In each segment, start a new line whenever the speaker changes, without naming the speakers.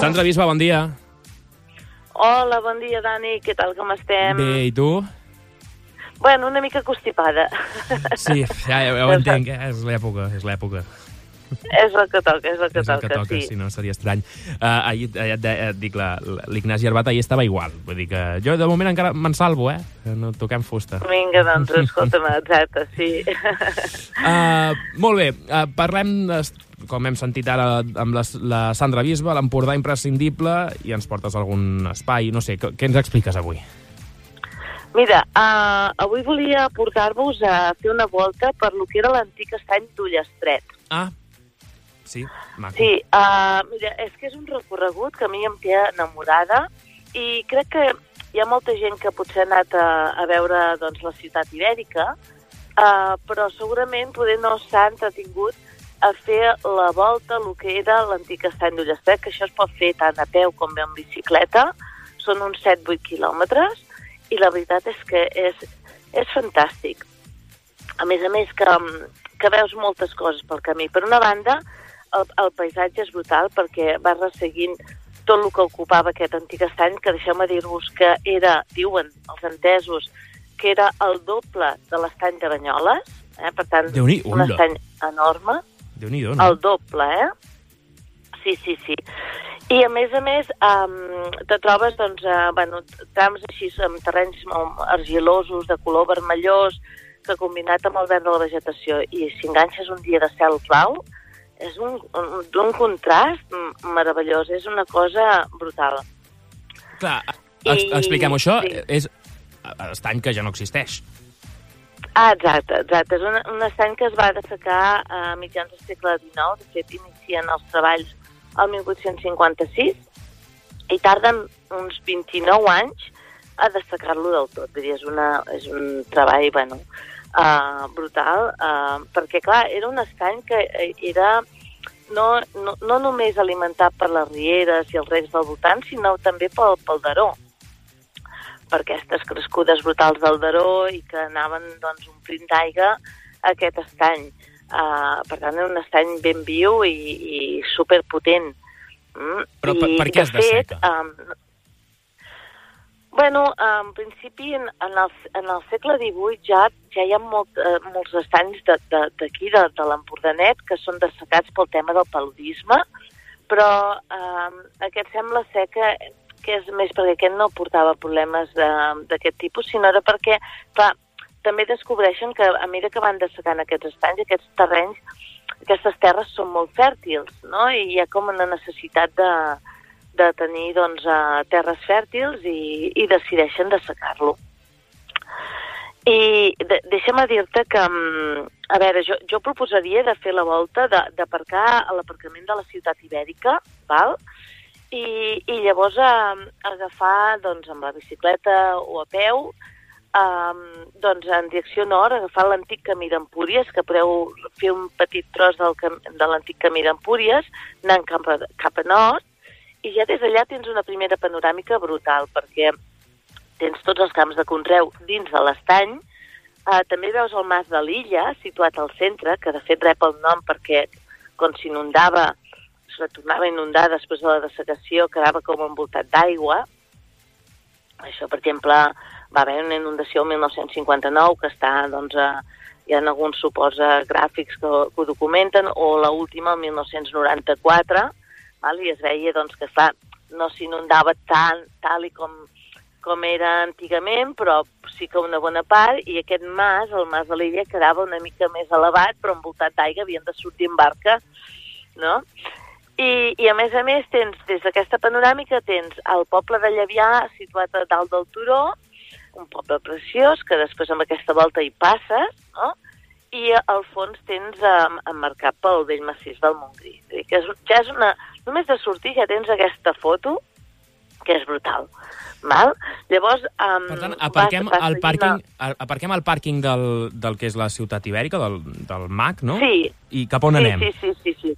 Sandra Bisba, bon dia.
Hola, bon dia, Dani. Què tal, com estem?
Bé, i tu?
Bueno, una mica constipada.
Sí, ja, ja, ho entenc, eh? és l'època, és l'època.
És el que toca, és el que
és el
toca,
que toca,
sí.
si no seria estrany. Uh, ahir, eh, et, de- et dic, la- l'Ignasi Arbat ahir estava igual. Vull dir que jo de moment encara me'n salvo, eh? Que no toquem fusta.
Vinga, doncs, escolta'm, exacte, sí.
Uh, molt bé, uh, parlem, de, com hem sentit ara amb la, la Sandra Bisba, l'Empordà imprescindible, i ens portes algun espai, no sé, què, què ens expliques avui?
Mira, uh, avui volia portar-vos a fer una volta per lo que era l'antic estany d'Ullestret.
Ah, sí, maco.
Sí, uh, mira, és que és un recorregut que a mi em té enamorada i crec que hi ha molta gent que potser ha anat a, a veure doncs, la ciutat ibèrica, uh, però segurament poder no s'ha entretingut a fer la volta, el que era l'antic estany d'Ullestret, que això es pot fer tant a peu com bé en bicicleta, són uns 7-8 quilòmetres, i la veritat és que és, és fantàstic. A més a més que, que veus moltes coses pel camí. Per una banda, el, el paisatge és brutal perquè vas resseguint tot el que ocupava aquest antic estany, que deixeu-me dir-vos que era, diuen els entesos, que era el doble de l'estany de Banyoles, eh? per tant, un estany enorme,
Déu-n'hi-do, no?
el doble, eh? Sí, sí, sí. I a més a més um, te trobes doncs, uh, bueno, trams així amb terrenys argilosos, de color vermellós, que combinat amb el verd de la vegetació i si enganxes un dia de cel clau, és un, un, un contrast meravellós, és una cosa brutal.
Clar,
I-
expliquem això,
sí.
és estany que ja no existeix.
Ah, exacte, exacte. És un, un estany que es va dessecar a mitjans del segle XIX. De fet, inicien els treballs al 1856 i tarden uns 29 anys a dessecar-lo del tot. Vull dir, és, una, és un treball, bueno, uh, brutal, uh, perquè, clar, era un estany que eh, era no, no, no només alimentat per les rieres i els recs del voltant, sinó també pel, pel Daró per aquestes crescudes brutals del Daró i que anaven doncs, omplint d'aigua aquest estany. Uh, per tant, era un estany ben viu i, i superpotent. Mm?
Però per- per què es
de fet,
desseca?
Um, bueno, en principi, en, en, el, en el segle XVIII ja, ja hi ha molt, eh, molts estanys d'aquí, de, de, de l'Empordanet, que són dessecats pel tema del paludisme, però eh, aquest sembla ser que, que és més perquè aquest no portava problemes d'aquest tipus, sinó era perquè, clar, també descobreixen que a mesura que van dessecant aquests estanys, aquests terrenys, aquestes terres són molt fèrtils, no? I hi ha com una necessitat de, de tenir doncs, uh, terres fèrtils i, i decideixen dessecar-lo. I de, deixa'm dir-te que, mm, a veure, jo, jo proposaria de fer la volta, d'aparcar a l'aparcament de la ciutat ibèrica, val? I, i llavors eh, agafar doncs, amb la bicicleta o a peu um, doncs, en direcció nord, agafar l'antic camí d'Empúries, que podeu fer un petit tros del de l'antic camí d'Empúries, anant cap a, cap a nord, i ja des d'allà tens una primera panoràmica brutal, perquè tens tots els camps de conreu dins de l'estany, eh, també veus el mas de l'illa, situat al centre, que de fet rep el nom perquè quan s'inundava, es retornava a inundar després de la dessecació, quedava com envoltat d'aigua. Això, per exemple, va haver una inundació el 1959 que està, doncs, a, hi ha alguns suports eh, gràfics que, que ho documenten, o la última, el 1994, val? i es veia doncs, que clar, no s'inundava tant, tal i com, com era antigament, però sí que una bona part, i aquest mas, el mas de l'illa, quedava una mica més elevat, però envoltat d'aigua, havien de sortir en barca, no? I, I a més a més, tens, des d'aquesta panoràmica, tens el poble de Llavià, situat a dalt del turó, un poble preciós, que després amb aquesta volta hi passes, no? i al fons tens um, emmarcat pel vell massís del Montgrí. Que és, ja és una... Només de sortir ja tens aquesta foto, que és brutal. Val? Llavors, um,
Per tant, aparquem,
vas, vas
al
seguint
pàrquing, a- aparquem al pàrquing del, del que és la ciutat ibèrica, del, del MAC, no?
Sí.
I cap on
sí,
anem?
Sí, sí, sí, sí.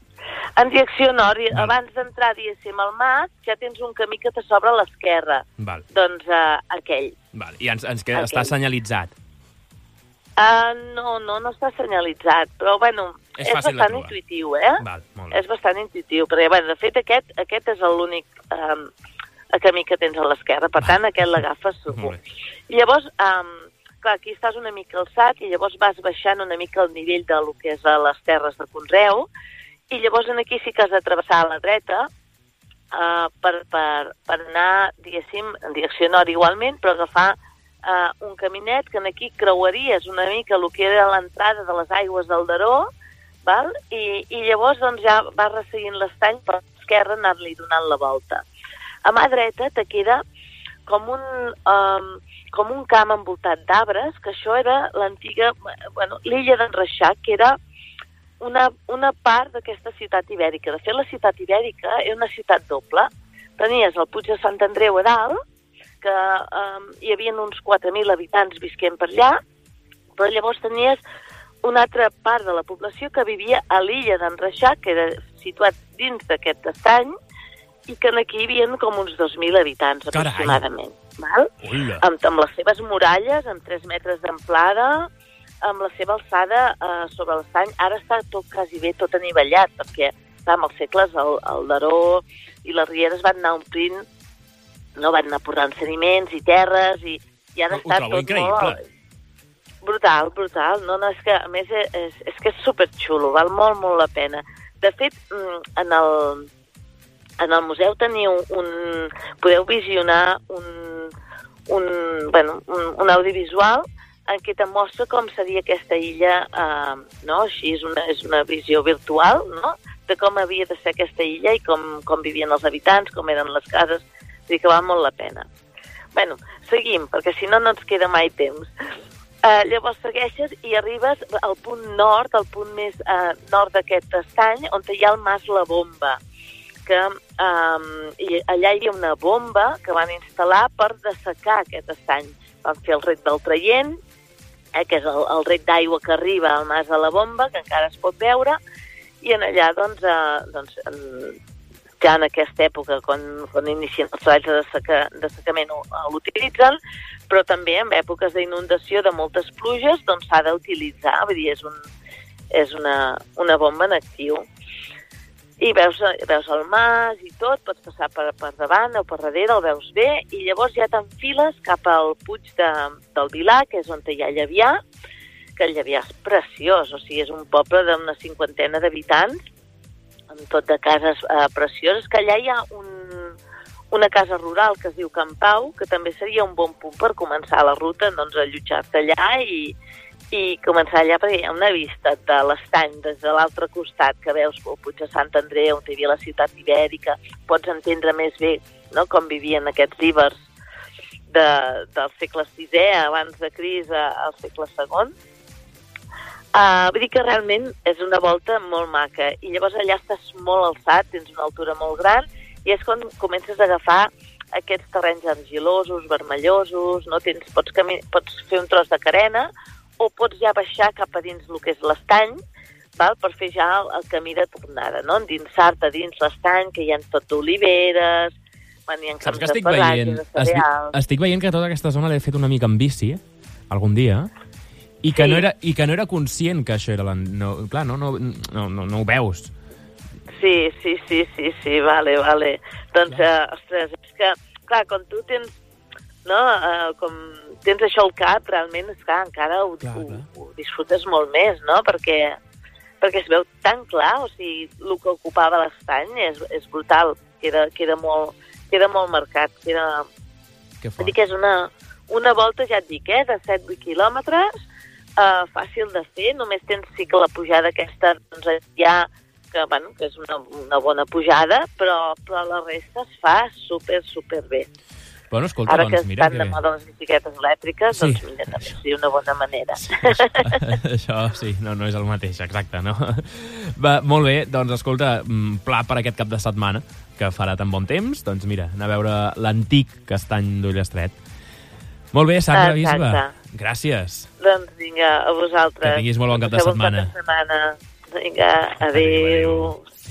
En direcció nord,
Val.
abans d'entrar, diguéssim, al MAC, ja tens un camí que te s'obre a l'esquerra.
Val,
Doncs uh, aquell.
val. I ens, ens queda,
Aquell.
està senyalitzat.
Uh, no, no, no està senyalitzat, però bueno,
És
és
fàcil
bastant
trobar.
intuitiu, eh?
Val, molt bé.
És bastant intuitiu, perquè, bé, de fet, aquest, aquest és l'únic eh, camí que tens a l'esquerra, per tant, aquest l'agafes segur. Llavors, um, clar, aquí estàs una mica alçat i llavors vas baixant una mica el nivell de lo que és a les terres de Conreu i llavors en aquí sí que has de travessar a la dreta uh, per, per, per anar, diguéssim, en direcció nord igualment, però agafar uh, un caminet que en aquí creuaries una mica el que era l'entrada de les aigües del Daró, val? I, i llavors doncs, ja vas resseguint l'estany per l'esquerra anar-li donant la volta. A mà dreta te queda com un, um, com un camp envoltat d'arbres, que això era l'antiga, bueno, l'illa d'en Reixac, que era una, una part d'aquesta ciutat ibèrica. De fet, la ciutat ibèrica era una ciutat doble. Tenies el Puig de Sant Andreu a dalt, que um, hi havia uns 4.000 habitants visquent per allà, però llavors tenies una altra part de la població que vivia a l'illa d'en Reixac, que era situat dins d'aquest estany, i que aquí hi havia com uns 2.000 habitants
Carai.
aproximadament. Val? Amb, amb les seves muralles, amb 3 metres d'amplada, amb la seva alçada eh, sobre l'estany. Ara està tot quasi bé, tot anivellat, perquè clar, amb els segles el, el Daró i les rieres van anar omplint, no van anar portant sediments i terres, i, i ara
Ho
està tot
increïble.
molt... Brutal, brutal. No, no, és que, a més, és, és que és superxulo, val molt, molt la pena. De fet, mm, en el, en el museu teniu un... podeu visionar un, un, bueno, un, un audiovisual en què te mostra com seria aquesta illa, eh, no? Així és una, és una visió virtual, no?, de com havia de ser aquesta illa i com, com vivien els habitants, com eren les cases, vull dir que val molt la pena. bueno, seguim, perquè si no no ens queda mai temps. Uh, llavors segueixes i arribes al punt nord, al punt més uh, nord d'aquest estany, on hi ha el Mas La Bomba, que i allà hi havia una bomba que van instal·lar per dessecar aquest estany. Van fer el rec del traient, eh, que és el, el rec d'aigua que arriba al Mas de la Bomba, que encara es pot veure, i en allà, doncs, eh, doncs ja en aquesta època, quan, quan inicien els treballs de, desseca, de secament, l'utilitzen, però també en èpoques d'inundació de moltes pluges, doncs s'ha d'utilitzar, vull dir, és, un, és una, una bomba en actiu. I veus, veus el mas i tot, pots passar per, per davant o per darrere, el veus bé, i llavors ja t'enfiles cap al Puig de, del Vilà, que és on hi ha Llevià, que Llevià és preciós, o sigui, és un poble d'una cinquantena d'habitants, amb tot de cases eh, precioses, que allà hi ha un, una casa rural que es diu Can Pau, que també seria un bon punt per començar la ruta, doncs allotjar-te allà i, i començar allà perquè hi ha una vista de l'estany des de l'altre costat que veus el Puig de Sant Andreu, on hi havia la ciutat ibèrica, pots entendre més bé no, com vivien aquests ibers de, del segle VI, abans de Cris, al segle II. Uh, vull dir que realment és una volta molt maca i llavors allà estàs molt alçat, tens una altura molt gran i és quan comences a agafar aquests terrenys argilosos, vermellosos, no? Tens, pots, cami pots fer un tros de carena o pots ja baixar cap a dins el que és l'estany val? per fer ja el, el camí de tornada, no? endinsar-te dins l'estany, que hi ha tot d'oliveres, hi ha camps de
veient, estic, estic veient que tota aquesta zona l'he fet una mica en bici, algun dia, i que,
Sí.
no era, i que no era conscient que això era... La, no, clar, no, no, no, no, no ho veus.
Sí, sí, sí, sí, sí, vale, vale. Doncs, eh, ostres, és que, clar, quan tu tens, no, eh, com tens això al cap, realment, és clar, encara ho,
Clar,
ho,
clar.
ho disfrutes molt més, no?, perquè, perquè es veu tan clar, o sigui, el que ocupava l'estany és, és brutal, queda, queda, molt, queda molt marcat, queda...
Que fort.
dir que és una, una volta, ja et dic, eh, de 7-8 quilòmetres, eh, fàcil de fer, només tens sí que la pujada aquesta, doncs ja, que, bueno, que és una, una bona pujada, però, però la resta es fa super, super bé.
Bueno, escolta,
Ara que
doncs mira
estan de
que...
moda les bicicletes elèctriques,
Sí.
doncs mira, també seria una bona manera.
Sí, això, això sí, no, no és el mateix, exacte, no? Va, molt bé, doncs escolta, mm, pla per aquest cap de setmana, que farà tan bon temps, doncs mira, anar a veure l'antic castany d'Ullestret. Molt bé, Sandra. Bisbe, gràcies.
doncs vinga, a vosaltres.
Que tinguis molt bon cap de setmana.
Cap de setmana. Vinga,
adéu. Adéu,
adéu.